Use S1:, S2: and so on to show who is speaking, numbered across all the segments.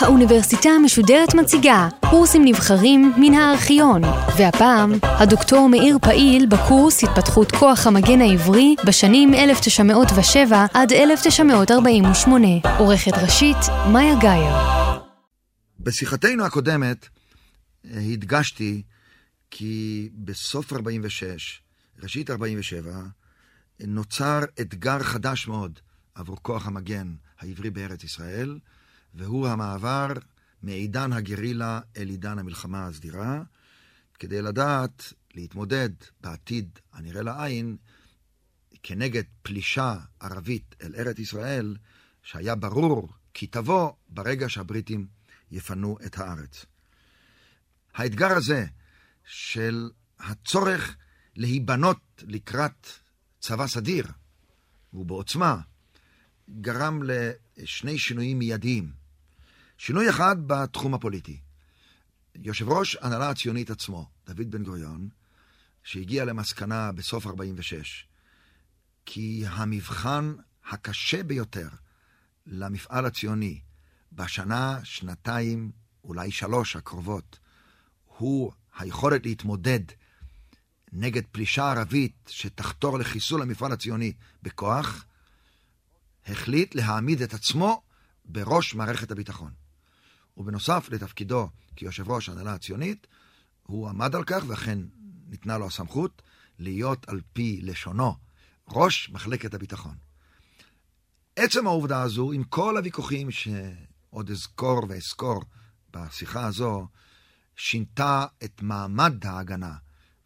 S1: האוניברסיטה המשודרת מציגה קורסים נבחרים מן הארכיון, והפעם הדוקטור מאיר פעיל בקורס התפתחות כוח המגן העברי בשנים 1907 עד 1948. עורכת ראשית, מאיה גאייר.
S2: בשיחתנו הקודמת אה, הדגשתי כי בסוף 46, ראשית 47, נוצר אתגר חדש מאוד עבור כוח המגן העברי בארץ ישראל, והוא המעבר מעידן הגרילה אל עידן המלחמה הסדירה, כדי לדעת להתמודד בעתיד הנראה לעין כנגד פלישה ערבית אל ארץ ישראל, שהיה ברור כי תבוא ברגע שהבריטים יפנו את הארץ. האתגר הזה של הצורך להיבנות לקראת צבא סדיר, ובעוצמה, גרם לשני שינויים מיידיים. שינוי אחד בתחום הפוליטי. יושב ראש הנהלה הציונית עצמו, דוד בן גוריון, שהגיע למסקנה בסוף 46, כי המבחן הקשה ביותר למפעל הציוני בשנה, שנתיים, אולי שלוש הקרובות, הוא היכולת להתמודד נגד פלישה ערבית שתחתור לחיסול המפעל הציוני בכוח, החליט להעמיד את עצמו בראש מערכת הביטחון. ובנוסף לתפקידו כיושב ראש ההנהלה הציונית, הוא עמד על כך, ואכן ניתנה לו הסמכות, להיות על פי לשונו ראש מחלקת הביטחון. עצם העובדה הזו, עם כל הוויכוחים שעוד אזכור ואזכור בשיחה הזו, שינתה את מעמד ההגנה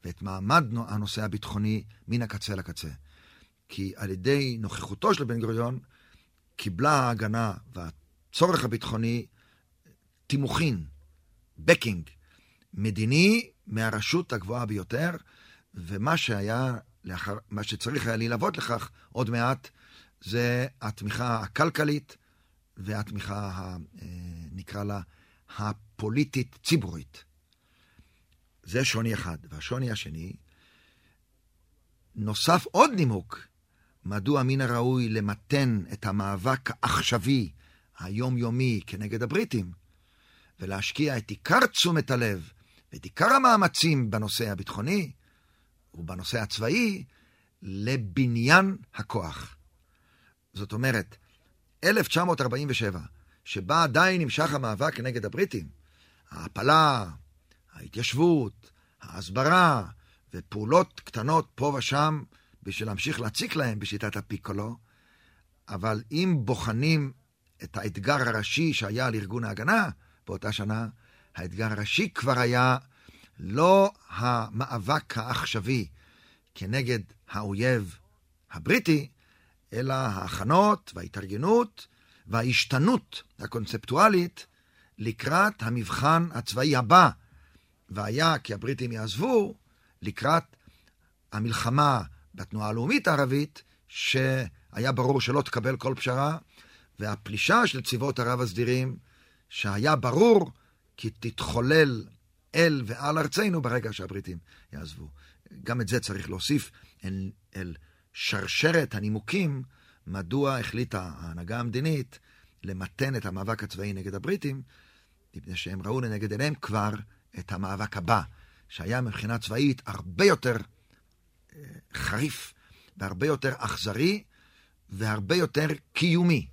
S2: ואת מעמד הנושא הביטחוני מן הקצה לקצה. כי על ידי נוכחותו של בן גוריון, קיבלה ההגנה והצורך הביטחוני תימוכין, בקינג, מדיני מהרשות הגבוהה ביותר, ומה שהיה, לאחר, מה שצריך היה להילוות לכך עוד מעט, זה התמיכה הכלכלית והתמיכה, אה, נקרא לה, הפוליטית-ציבורית. זה שוני אחד. והשוני השני, נוסף עוד נימוק, מדוע מן הראוי למתן את המאבק העכשווי, היומיומי, כנגד הבריטים, ולהשקיע את עיקר תשומת הלב ואת עיקר המאמצים בנושא הביטחוני ובנושא הצבאי לבניין הכוח. זאת אומרת, 1947, שבה עדיין נמשך המאבק נגד הבריטים, ההעפלה, ההתיישבות, ההסברה ופעולות קטנות פה ושם בשביל להמשיך להציק להם בשיטת הפיקולו, אבל אם בוחנים את האתגר הראשי שהיה על ארגון ההגנה, באותה שנה, האתגר הראשי כבר היה לא המאבק העכשווי כנגד האויב הבריטי, אלא ההכנות וההתארגנות וההשתנות הקונספטואלית לקראת המבחן הצבאי הבא, והיה כי הבריטים יעזבו לקראת המלחמה בתנועה הלאומית הערבית, שהיה ברור שלא תקבל כל פשרה, והפלישה של צבאות ערב הסדירים שהיה ברור כי תתחולל אל ועל ארצנו ברגע שהבריטים יעזבו. גם את זה צריך להוסיף אל, אל שרשרת הנימוקים מדוע החליטה ההנהגה המדינית למתן את המאבק הצבאי נגד הבריטים, מפני שהם ראו לנגד עיניהם כבר את המאבק הבא, שהיה מבחינה צבאית הרבה יותר אה, חריף והרבה יותר אכזרי והרבה יותר קיומי.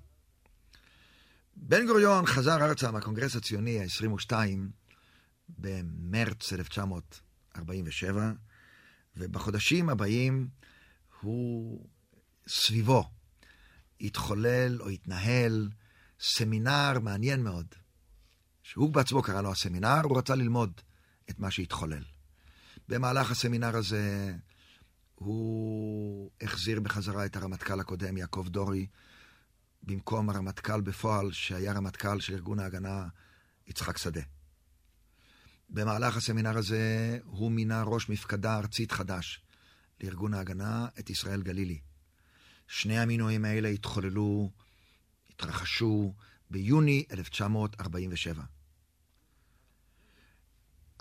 S2: בן גוריון חזר ארצה מהקונגרס הציוני ה-22 במרץ 1947, ובחודשים הבאים הוא סביבו התחולל או התנהל סמינר מעניין מאוד, שהוא בעצמו קרא לו הסמינר, הוא רצה ללמוד את מה שהתחולל. במהלך הסמינר הזה הוא החזיר בחזרה את הרמטכ"ל הקודם, יעקב דורי, במקום הרמטכ"ל בפועל, שהיה רמטכ"ל של ארגון ההגנה, יצחק שדה. במהלך הסמינר הזה הוא מינה ראש מפקדה ארצית חדש לארגון ההגנה, את ישראל גלילי. שני המינויים האלה התחוללו, התרחשו ביוני 1947.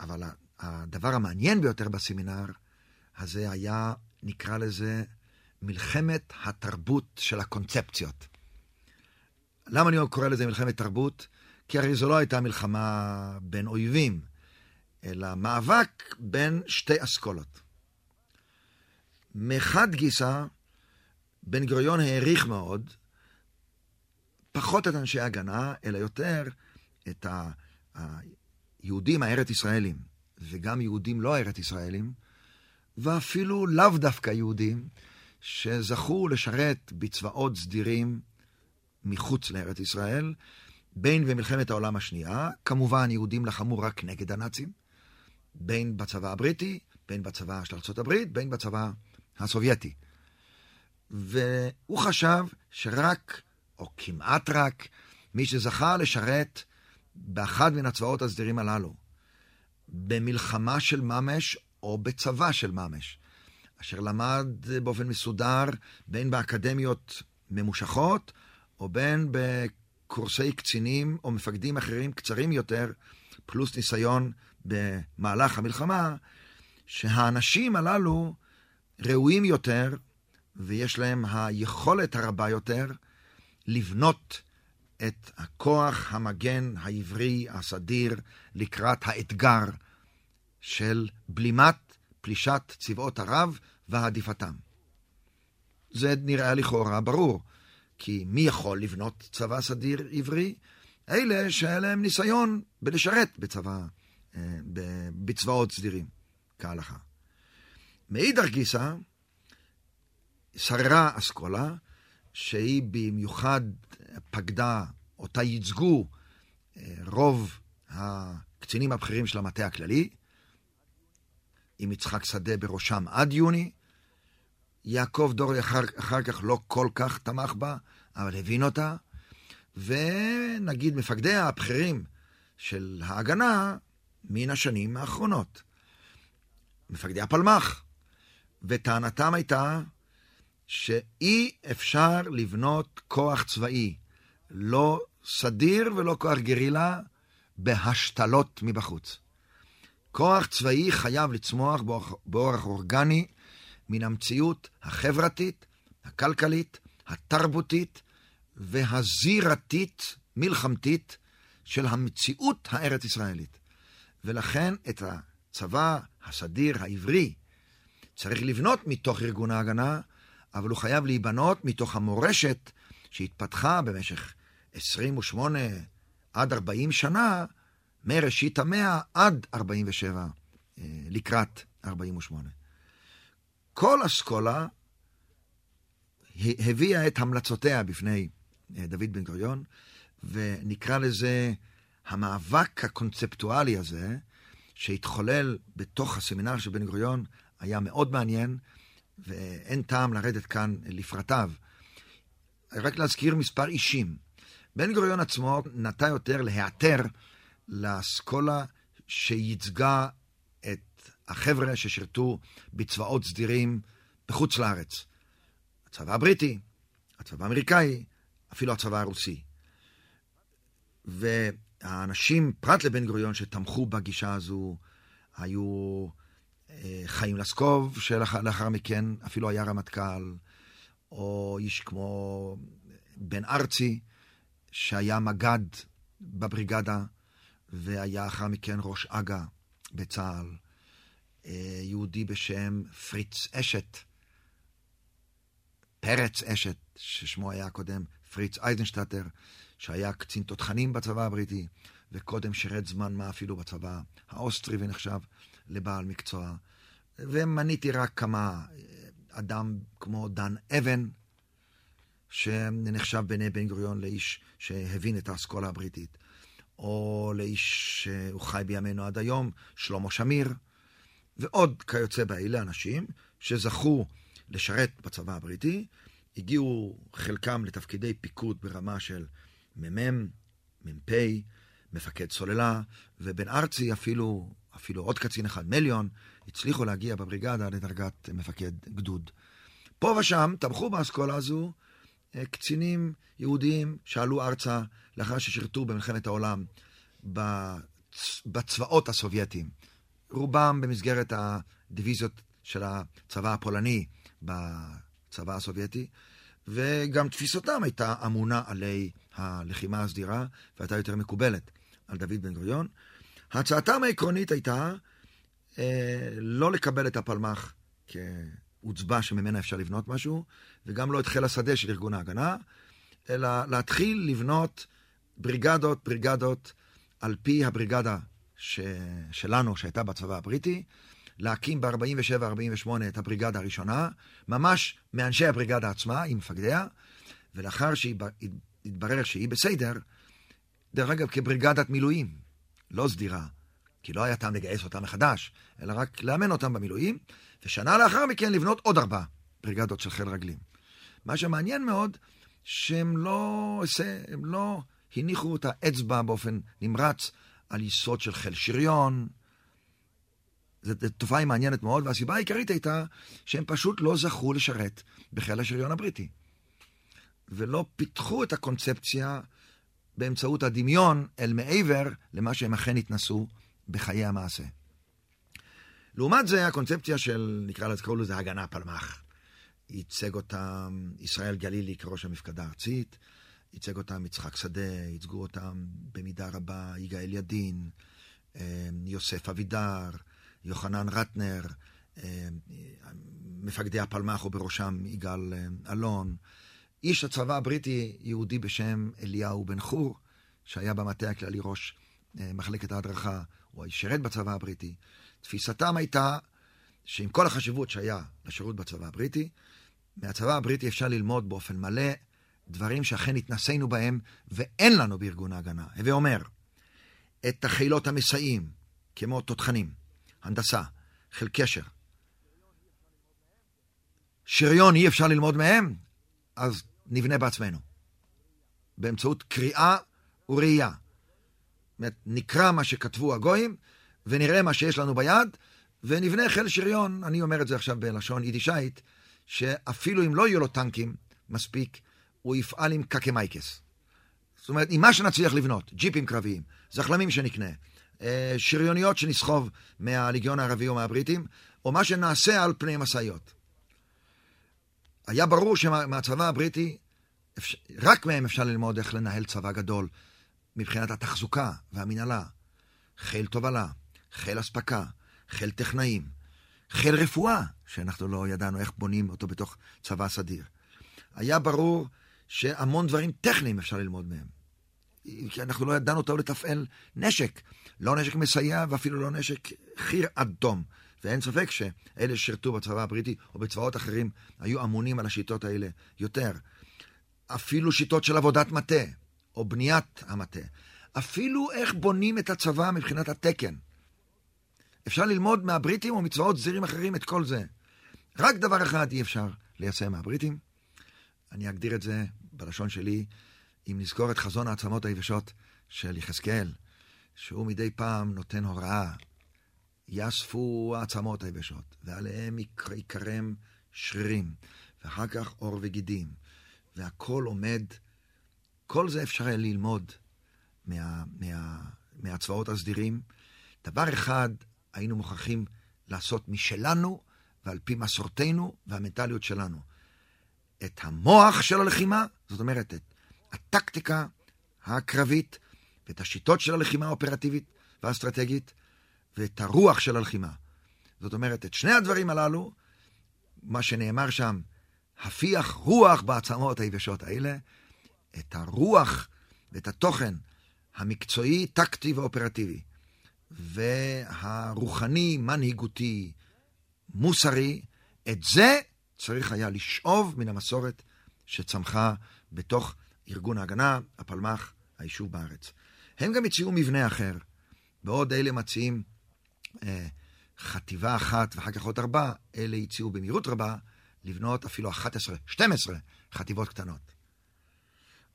S2: אבל הדבר המעניין ביותר בסמינר הזה היה, נקרא לזה, מלחמת התרבות של הקונספציות. למה אני קורא לזה מלחמת תרבות? כי הרי זו לא הייתה מלחמה בין אויבים, אלא מאבק בין שתי אסכולות. מחד גיסא, בן גוריון העריך מאוד, פחות את אנשי ההגנה, אלא יותר את היהודים הארץ ישראלים, וגם יהודים לא ארץ ישראלים, ואפילו לאו דווקא יהודים, שזכו לשרת בצבאות סדירים מחוץ לארץ ישראל, בין במלחמת העולם השנייה, כמובן יהודים לחמו רק נגד הנאצים, בין בצבא הבריטי, בין בצבא של ארה"ב, בין בצבא הסובייטי. והוא חשב שרק, או כמעט רק, מי שזכה לשרת באחד מן הצבאות הסדירים הללו, במלחמה של ממש או בצבא של ממש, אשר למד באופן מסודר בין באקדמיות ממושכות או בין בקורסי קצינים או מפקדים אחרים קצרים יותר, פלוס ניסיון במהלך המלחמה, שהאנשים הללו ראויים יותר ויש להם היכולת הרבה יותר לבנות את הכוח המגן העברי הסדיר לקראת האתגר של בלימת פלישת צבאות ערב והעדיפתם. זה נראה לכאורה ברור, כי מי יכול לבנות צבא סדיר עברי? אלה שהיה להם ניסיון בלשרת בצבא, אה, בצבאות סדירים, כהלכה. מאידך גיסא, שררה אסכולה, שהיא במיוחד פקדה, אותה ייצגו אה, רוב הקצינים הבכירים של המטה הכללי, עם יצחק שדה בראשם עד יוני. יעקב דורי אחר, אחר כך לא כל כך תמך בה, אבל הבין אותה. ונגיד מפקדי הבכירים של ההגנה מן השנים האחרונות. מפקדי הפלמ"ח. וטענתם הייתה שאי אפשר לבנות כוח צבאי, לא סדיר ולא כוח גרילה, בהשתלות מבחוץ. כוח צבאי חייב לצמוח באורח אורגני מן המציאות החברתית, הכלכלית, התרבותית והזירתית, מלחמתית, של המציאות הארץ-ישראלית. ולכן את הצבא הסדיר העברי צריך לבנות מתוך ארגון ההגנה, אבל הוא חייב להיבנות מתוך המורשת שהתפתחה במשך 28 עד 40 שנה, מראשית המאה עד 47, אה, לקראת 48. כל אסכולה הביאה את המלצותיה בפני אה, דוד בן גוריון, ונקרא לזה המאבק הקונספטואלי הזה, שהתחולל בתוך הסמינר של בן גוריון, היה מאוד מעניין, ואין טעם לרדת כאן לפרטיו. רק להזכיר מספר אישים. בן גוריון עצמו נטה יותר להיעתר לאסכולה שייצגה את החבר'ה ששירתו בצבאות סדירים בחוץ לארץ. הצבא הבריטי, הצבא האמריקאי, אפילו הצבא הרוסי. והאנשים, פרט לבן גוריון, שתמכו בגישה הזו, היו אה, חיים לסקוב, שלאחר מכן אפילו היה רמטכ"ל, או איש כמו בן ארצי, שהיה מג"ד בבריגדה, והיה אחר מכן ראש אג"א בצה"ל. אה, יהודי בשם פריץ אשת, פרץ אשת, ששמו היה קודם פריץ אייזנשטטר, שהיה קצין תותחנים בצבא הבריטי, וקודם שירת זמן מה אפילו בצבא האוסטרי ונחשב לבעל מקצוע. ומניתי רק כמה, אדם כמו דן אבן, שנחשב בעיני בן גוריון לאיש שהבין את האסכולה הבריטית, או לאיש שהוא חי בימינו עד היום, שלמה שמיר, ועוד כיוצא באלה אנשים שזכו לשרת בצבא הבריטי, הגיעו חלקם לתפקידי פיקוד ברמה של מ"מ, מ"פ, מפקד סוללה, ובן ארצי אפילו, אפילו עוד קצין אחד, מליון, הצליחו להגיע בבריגדה לדרגת מפקד גדוד. פה ושם תמכו באסכולה הזו קצינים יהודים שעלו ארצה לאחר ששירתו במלחמת העולם בצבאות הסובייטיים. רובם במסגרת הדיוויזיות של הצבא הפולני הצבא הסובייטי, וגם תפיסתם הייתה אמונה עלי הלחימה הסדירה, והייתה יותר מקובלת על דוד בן גוריון. הצעתם העקרונית הייתה אה, לא לקבל את הפלמ"ח כעוצבה שממנה אפשר לבנות משהו, וגם לא את חיל השדה של ארגון ההגנה, אלא להתחיל לבנות בריגדות, בריגדות, על פי הבריגדה ש... שלנו, שהייתה בצבא הבריטי, להקים ב-47-48 את הבריגדה הראשונה, ממש מאנשי הבריגדה עצמה, עם מפקדיה, ולאחר שהתברר שהיא בסדר, דרך אגב, כבריגדת מילואים, לא סדירה, כי לא היה טעם לגייס אותה מחדש, אלא רק לאמן אותם במילואים, ושנה לאחר מכן לבנות עוד ארבע בריגדות של חיל רגלים. מה שמעניין מאוד, שהם לא, הם לא הניחו את האצבע באופן נמרץ על יסוד של חיל שריון. זו תופעה מעניינת מאוד, והסיבה העיקרית הייתה שהם פשוט לא זכו לשרת בחיל השריון הבריטי. ולא פיתחו את הקונספציה באמצעות הדמיון אל מעבר למה שהם אכן התנסו בחיי המעשה. לעומת זה, הקונספציה של, נקרא לזה, קראו לזה הגנה פלמ"ח. ייצג אותם ישראל גלילי כראש המפקדה הארצית, ייצג אותם יצחק שדה, ייצגו אותם במידה רבה יגאל ידין, אה, יוסף אבידר, יוחנן רטנר, אה, מפקדי הפלמ"ח ובראשם יגאל אה, אלון, איש הצבא הבריטי, יהודי בשם אליהו בן חור, שהיה במטה הכללי ראש מחלקת ההדרכה, הוא שירת בצבא הבריטי. תפיסתם הייתה שעם כל החשיבות שהיה לשירות בצבא הבריטי, מהצבא הבריטי אפשר ללמוד באופן מלא דברים שאכן התנסינו בהם ואין לנו בארגון ההגנה. הווה אומר, את החילות המסייעים, כמו תותחנים, הנדסה, חיל קשר. שריון אי אפשר ללמוד מהם, אז נבנה בעצמנו. באמצעות קריאה וראייה. נקרא מה שכתבו הגויים, ונראה מה שיש לנו ביד, ונבנה חיל שריון, אני אומר את זה עכשיו בלשון יידישאית, שאפילו אם לא יהיו לו טנקים מספיק, הוא יפעל עם קקמייקס. זאת אומרת, עם מה שנצליח לבנות, ג'יפים קרביים, זחלמים שנקנה, אה, שריוניות שנסחוב מהליגיון הערבי או מהבריטים, או מה שנעשה על פני משאיות. היה ברור שמהצבא הבריטי, רק מהם אפשר ללמוד איך לנהל צבא גדול מבחינת התחזוקה והמנהלה. חיל תובלה, חיל אספקה, חיל טכנאים, חיל רפואה, שאנחנו לא ידענו איך בונים אותו בתוך צבא סדיר. היה ברור שהמון דברים טכניים אפשר ללמוד מהם. כי אנחנו לא ידענו טוב לתפעל נשק. לא נשק מסייע ואפילו לא נשק חיר אדום. ואין ספק שאלה ששירתו בצבא הבריטי או בצבאות אחרים היו אמונים על השיטות האלה יותר. אפילו שיטות של עבודת מטה, או בניית המטה. אפילו איך בונים את הצבא מבחינת התקן. אפשר ללמוד מהבריטים או מצבאות זירים אחרים את כל זה. רק דבר אחד אי אפשר ליישם מהבריטים, אני אגדיר את זה בלשון שלי, אם נזכור את חזון העצמות היבשות של יחזקאל, שהוא מדי פעם נותן הוראה, יאספו העצמות היבשות, ועליהם יקרם שרירים, ואחר כך עור וגידים, והכל עומד, כל זה אפשר היה ללמוד מה, מה, מהצבאות הסדירים. דבר אחד היינו מוכרחים לעשות משלנו, ועל פי מסורתנו והמנטליות שלנו. את המוח של הלחימה, זאת אומרת, את הטקטיקה הקרבית, ואת השיטות של הלחימה האופרטיבית והאסטרטגית, ואת הרוח של הלחימה. זאת אומרת, את שני הדברים הללו, מה שנאמר שם, הפיח רוח בעצמות היבשות האלה, את הרוח ואת התוכן המקצועי, טקטי ואופרטיבי, והרוחני, מנהיגותי, מוסרי, את זה צריך היה לשאוב מן המסורת שצמחה בתוך ארגון ההגנה, הפלמ"ח, היישוב בארץ. הם גם הציעו מבנה אחר. בעוד אלה מציעים אה, חטיבה אחת ואחר כך עוד ארבע, אלה הציעו במהירות רבה לבנות אפילו 11, 12 חטיבות קטנות.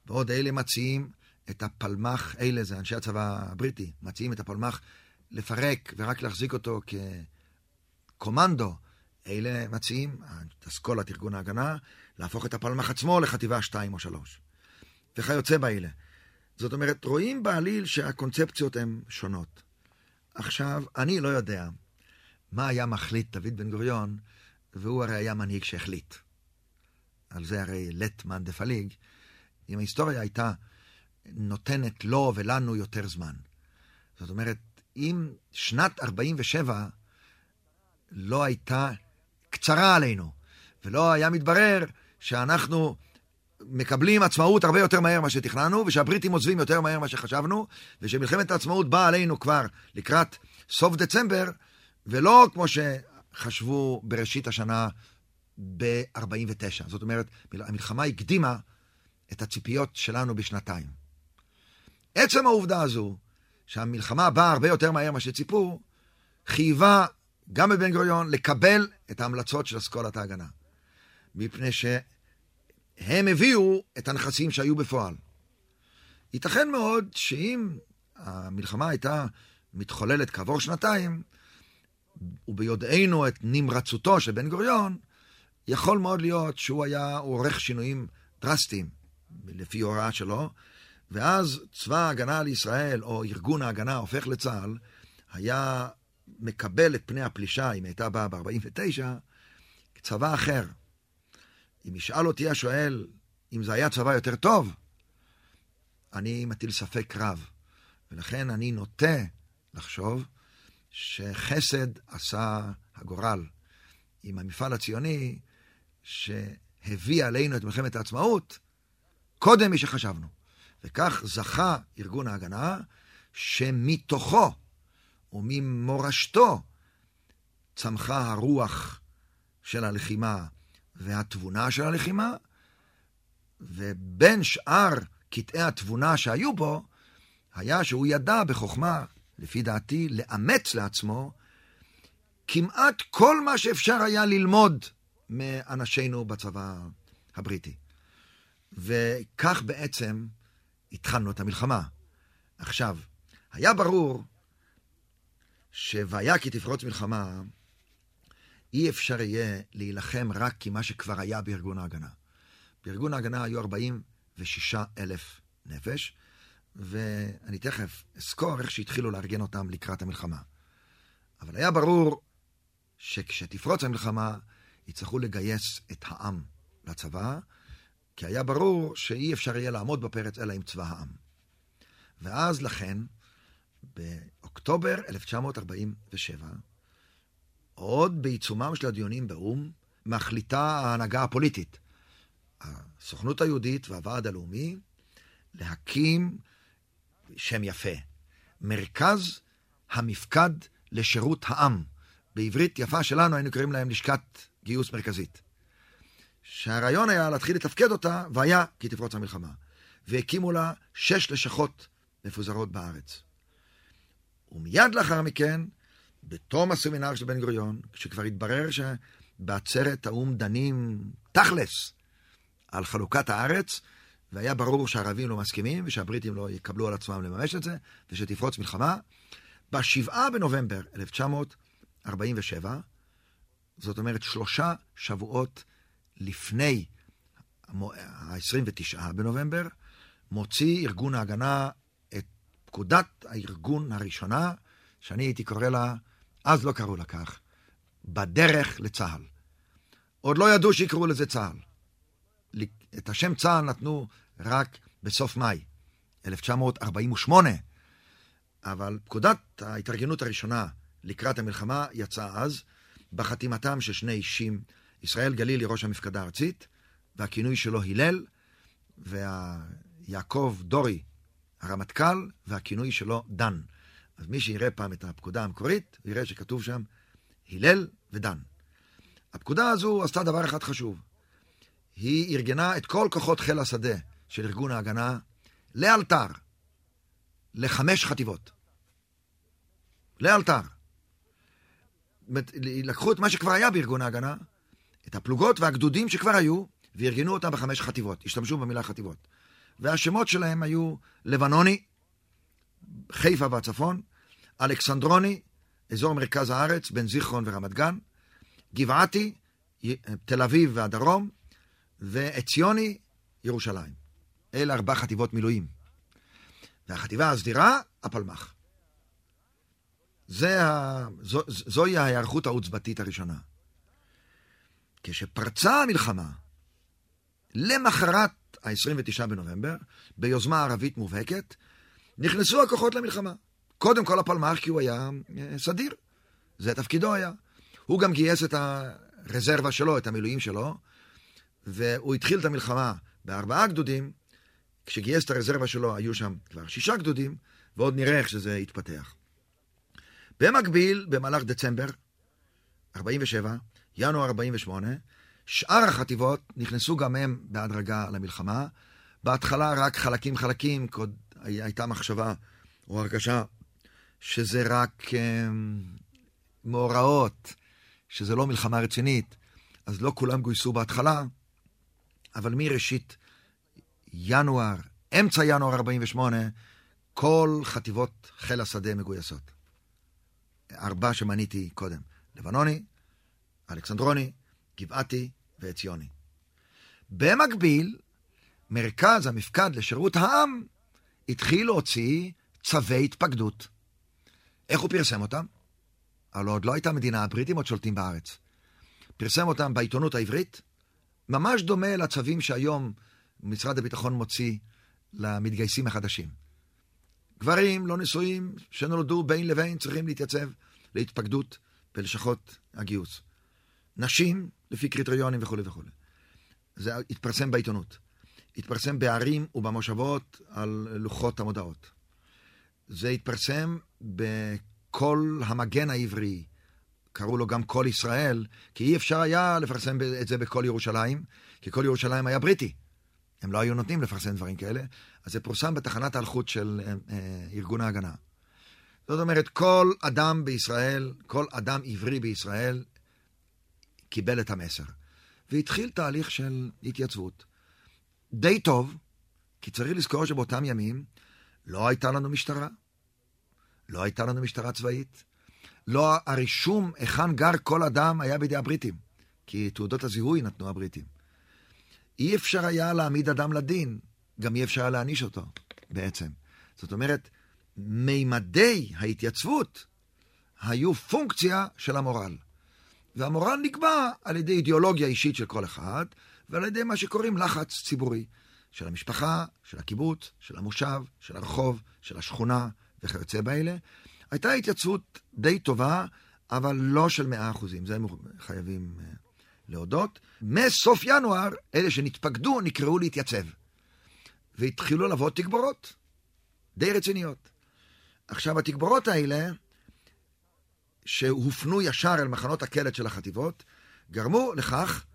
S2: בעוד אלה מציעים את הפלמ"ח, אלה זה אנשי הצבא הבריטי, מציעים את הפלמ"ח לפרק ורק להחזיק אותו כקומנדו אלה מציעים, אסכולת ארגון ההגנה, להפוך את הפלמ"ח עצמו לחטיבה 2 או 3. וכיוצא באלה. זאת אומרת, רואים בעליל שהקונספציות הן שונות. עכשיו, אני לא יודע מה היה מחליט דוד בן גוריון, והוא הרי היה מנהיג שהחליט. על זה הרי לטמן דה פליג, אם ההיסטוריה הייתה נותנת לו ולנו יותר זמן. זאת אומרת, אם שנת 47 לא הייתה קצרה עלינו, ולא היה מתברר שאנחנו מקבלים עצמאות הרבה יותר מהר ממה שתכננו, ושהבריטים עוזבים יותר מהר ממה שחשבנו, ושמלחמת העצמאות באה עלינו כבר לקראת סוף דצמבר, ולא כמו שחשבו בראשית השנה ב-49. זאת אומרת, המלחמה הקדימה את הציפיות שלנו בשנתיים. עצם העובדה הזו, שהמלחמה באה הרבה יותר מהר ממה שציפו, חייבה גם בבן גוריון לקבל את ההמלצות של אסכולת ההגנה. מפני שהם הביאו את הנכסים שהיו בפועל. ייתכן מאוד שאם המלחמה הייתה מתחוללת כעבור שנתיים, וביודענו את נמרצותו של בן גוריון, יכול מאוד להיות שהוא היה עורך שינויים דרסטיים, לפי הוראה שלו, ואז צבא ההגנה לישראל, או ארגון ההגנה הופך לצה"ל, היה מקבל את פני הפלישה, אם הייתה באה ב-49, צבא אחר. אם ישאל אותי השואל אם זה היה צבא יותר טוב, אני מטיל ספק רב. ולכן אני נוטה לחשוב שחסד עשה הגורל עם המפעל הציוני שהביא עלינו את מלחמת העצמאות קודם משחשבנו. וכך זכה ארגון ההגנה שמתוכו וממורשתו צמחה הרוח של הלחימה והתבונה של הלחימה, ובין שאר קטעי התבונה שהיו בו, היה שהוא ידע בחוכמה, לפי דעתי, לאמץ לעצמו כמעט כל מה שאפשר היה ללמוד מאנשינו בצבא הבריטי. וכך בעצם התחלנו את המלחמה. עכשיו, היה ברור ש"והיה כי תפרוץ מלחמה", אי אפשר יהיה להילחם רק עם מה שכבר היה בארגון ההגנה. בארגון ההגנה היו 46 אלף נפש, ואני תכף אזכור איך שהתחילו לארגן אותם לקראת המלחמה. אבל היה ברור שכשתפרוץ המלחמה, יצטרכו לגייס את העם לצבא, כי היה ברור שאי אפשר יהיה לעמוד בפרץ אלא עם צבא העם. ואז לכן, באוקטובר 1947, עוד בעיצומם של הדיונים באו"ם, מחליטה ההנהגה הפוליטית, הסוכנות היהודית והוועד הלאומי, להקים שם יפה, מרכז המפקד לשירות העם. בעברית יפה שלנו היינו קוראים להם לשכת גיוס מרכזית. שהרעיון היה להתחיל לתפקד אותה, והיה כי תפרוץ המלחמה. והקימו לה שש לשכות מפוזרות בארץ. ומיד לאחר מכן, בתום הסמינר של בן גוריון, כשכבר התברר שבעצרת האו"ם דנים תכלס על חלוקת הארץ, והיה ברור שהערבים לא מסכימים ושהבריטים לא יקבלו על עצמם לממש את זה, ושתפרוץ מלחמה, בשבעה בנובמבר 1947, זאת אומרת שלושה שבועות לפני ה-29 בנובמבר, מוציא ארגון ההגנה את פקודת הארגון הראשונה, שאני הייתי קורא לה, אז לא קראו לה כך, בדרך לצה"ל. עוד לא ידעו שיקראו לזה צה"ל. את השם צה"ל נתנו רק בסוף מאי, 1948, אבל פקודת ההתארגנות הראשונה לקראת המלחמה יצאה אז, בחתימתם של שני אישים ישראל גלילי ראש המפקדה הארצית, והכינוי שלו הלל, ויעקב דורי הרמטכ"ל, והכינוי שלו דן. אז מי שיראה פעם את הפקודה המקורית, יראה שכתוב שם הלל ודן. הפקודה הזו עשתה דבר אחד חשוב. היא ארגנה את כל כוחות חיל השדה של ארגון ההגנה לאלתר, לחמש חטיבות. לאלתר. לקחו את מה שכבר היה בארגון ההגנה, את הפלוגות והגדודים שכבר היו, וארגנו אותם בחמש חטיבות, השתמשו במילה חטיבות. והשמות שלהם היו לבנוני, חיפה והצפון, אלכסנדרוני, אזור מרכז הארץ, בין זיכרון ורמת גן, גבעתי, תל אביב והדרום, ועציוני, ירושלים. אלה ארבע חטיבות מילואים. והחטיבה הסדירה, הפלמ"ח. זה ה... זו, זוהי ההיערכות העוצבתית הראשונה. כשפרצה המלחמה, למחרת, ה-29 בנובמבר, ביוזמה ערבית מובהקת, נכנסו הכוחות למלחמה. קודם כל הפלמ"ח, כי הוא היה אה, סדיר. זה תפקידו היה. הוא גם גייס את הרזרבה שלו, את המילואים שלו, והוא התחיל את המלחמה בארבעה גדודים. כשגייס את הרזרבה שלו היו שם כבר שישה גדודים, ועוד נראה איך שזה יתפתח. במקביל, במהלך דצמבר 47, ינואר 48, שאר החטיבות נכנסו גם הם בהדרגה למלחמה. בהתחלה רק חלקים חלקים, כי עוד הייתה מחשבה או הרגשה שזה רק אה, מאורעות, שזה לא מלחמה רצינית, אז לא כולם גויסו בהתחלה, אבל מראשית ינואר, אמצע ינואר 48, כל חטיבות חיל השדה מגויסות. ארבע שמניתי קודם, לבנוני, אלכסנדרוני, גבעתי ועציוני. במקביל, מרכז המפקד לשירות העם התחיל להוציא צווי התפקדות. איך הוא פרסם אותם? הלוא עוד לא הייתה מדינה, הבריטים עוד שולטים בארץ. פרסם אותם בעיתונות העברית, ממש דומה לצווים שהיום משרד הביטחון מוציא למתגייסים החדשים. גברים לא נשואים שנולדו בין לבין צריכים להתייצב להתפקדות בלשכות הגיוס. נשים, לפי קריטריונים וכולי וכולי. זה התפרסם בעיתונות. התפרסם בערים ובמושבות על לוחות המודעות. זה התפרסם בכל המגן העברי, קראו לו גם כל ישראל, כי אי אפשר היה לפרסם את זה בכל ירושלים, כי כל ירושלים היה בריטי. הם לא היו נותנים לפרסם דברים כאלה, אז זה פורסם בתחנת האלחוט של אה, אה, ארגון ההגנה. זאת אומרת, כל אדם בישראל, כל אדם עברי בישראל, קיבל את המסר. והתחיל תהליך של התייצבות. די טוב, כי צריך לזכור שבאותם ימים לא הייתה לנו משטרה, לא הייתה לנו משטרה צבאית, לא הרישום היכן גר כל אדם היה בידי הבריטים, כי תעודות הזיהוי נתנו הבריטים. אי אפשר היה להעמיד אדם לדין, גם אי אפשר היה להעניש אותו, בעצם. זאת אומרת, מימדי ההתייצבות היו פונקציה של המורל. והמורל נקבע על ידי אידיאולוגיה אישית של כל אחד, ועל ידי מה שקוראים לחץ ציבורי. של המשפחה, של הקיבוץ, של המושב, של הרחוב, של השכונה וכיוצא באלה. הייתה התייצבות די טובה, אבל לא של מאה אחוזים, זה הם חייבים uh, להודות. מסוף ינואר, אלה שנתפקדו נקראו להתייצב. והתחילו לבוא תגבורות די רציניות. עכשיו, התגבורות האלה, שהופנו ישר אל מחנות הקלט של החטיבות, גרמו לכך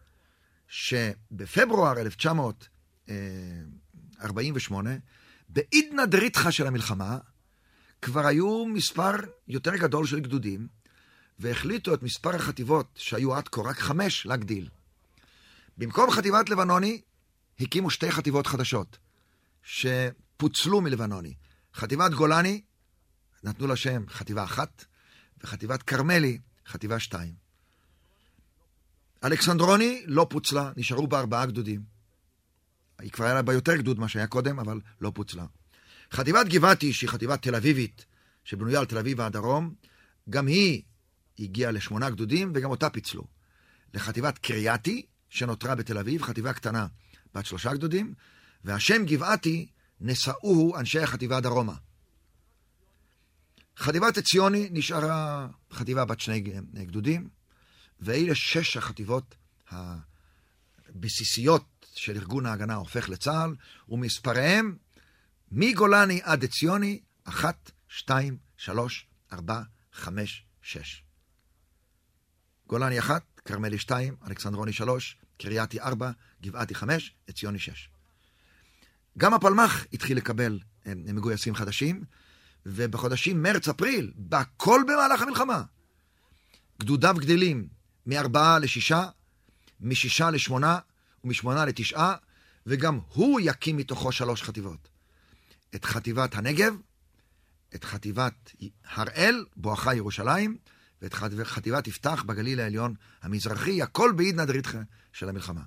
S2: שבפברואר 1948, בעידנא דריתחא של המלחמה, כבר היו מספר יותר גדול של גדודים, והחליטו את מספר החטיבות שהיו עד כה רק חמש להגדיל. במקום חטיבת לבנוני, הקימו שתי חטיבות חדשות, שפוצלו מלבנוני. חטיבת גולני, נתנו לה שם חטיבה אחת, וחטיבת כרמלי, חטיבה שתיים. אלכסנדרוני לא פוצלה, נשארו בה ארבעה גדודים. היא כבר היה לה בה יותר גדוד ממה שהיה קודם, אבל לא פוצלה. חטיבת גבעתי, שהיא חטיבה תל אביבית, שבנויה על תל אביב והדרום, גם היא הגיעה לשמונה גדודים, וגם אותה פיצלו. לחטיבת קרייתי, שנותרה בתל אביב, חטיבה קטנה בת שלושה גדודים, והשם גבעתי נשאוהו אנשי החטיבה דרומה. חטיבת עציוני נשארה חטיבה בת שני גדודים, ואלה שש החטיבות הבסיסיות של ארגון ההגנה הופך לצה"ל, ומספריהם מגולני עד עציוני, אחת, שתיים, שלוש, ארבע, חמש, שש. גולני אחת, כרמלי שתיים, אלכסנדרוני שלוש, קרייתי ארבע, גבעתי חמש, עציוני שש. גם הפלמ"ח התחיל לקבל הם מגויסים חדשים, ובחודשים מרץ-אפריל, בכל במהלך המלחמה, גדודיו גדלים מארבעה לשישה, משישה לשמונה ומשמונה לתשעה, וגם הוא יקים מתוכו שלוש חטיבות. את חטיבת הנגב, את חטיבת הראל, בואכה ירושלים, ואת חטיבת יפתח בגליל העליון המזרחי, הכל בעידנא דריתחא של המלחמה.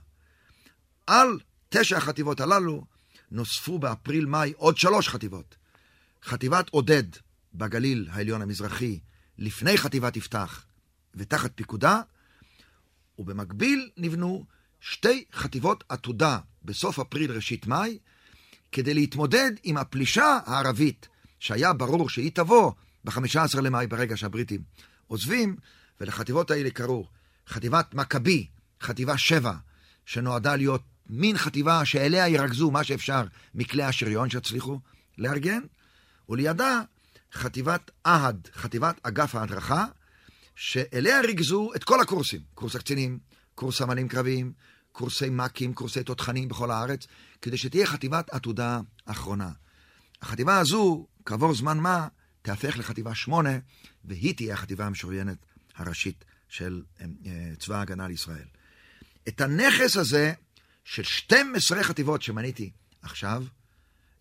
S2: על תשע החטיבות הללו נוספו באפריל-מאי עוד שלוש חטיבות. חטיבת עודד בגליל העליון המזרחי, לפני חטיבת יפתח ותחת פיקודה, ובמקביל נבנו שתי חטיבות עתודה בסוף אפריל, ראשית מאי, כדי להתמודד עם הפלישה הערבית, שהיה ברור שהיא תבוא ב-15 למאי, ברגע שהבריטים עוזבים, ולחטיבות האלה קראו חטיבת מכבי, חטיבה 7, שנועדה להיות מין חטיבה שאליה ירכזו מה שאפשר מכלי השריון שהצליחו לארגן, ולידה חטיבת אהד, חטיבת אגף ההדרכה, שאליה ריכזו את כל הקורסים, קורס הקצינים, קורס סמלים קרביים, קורסי מ"כים, קורסי תותחנים בכל הארץ, כדי שתהיה חטיבת עתודה אחרונה. החטיבה הזו, כעבור זמן מה, תהפך לחטיבה שמונה, והיא תהיה החטיבה המשוריינת הראשית של אה, צבא ההגנה לישראל. את הנכס הזה של 12 חטיבות שמניתי עכשיו,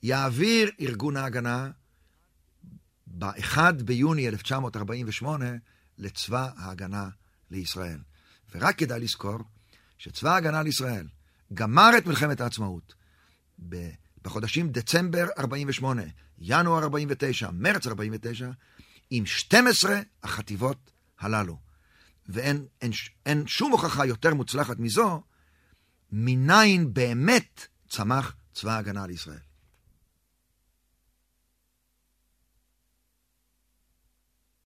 S2: יעביר ארגון ההגנה ב-1 ביוני 1948 לצבא ההגנה לישראל. ורק כדאי לזכור שצבא ההגנה לישראל גמר את מלחמת העצמאות בחודשים דצמבר 48, ינואר 49, מרץ 49, עם 12 החטיבות הללו. ואין אין, אין שום הוכחה יותר מוצלחת מזו, מניין באמת צמח צבא ההגנה לישראל.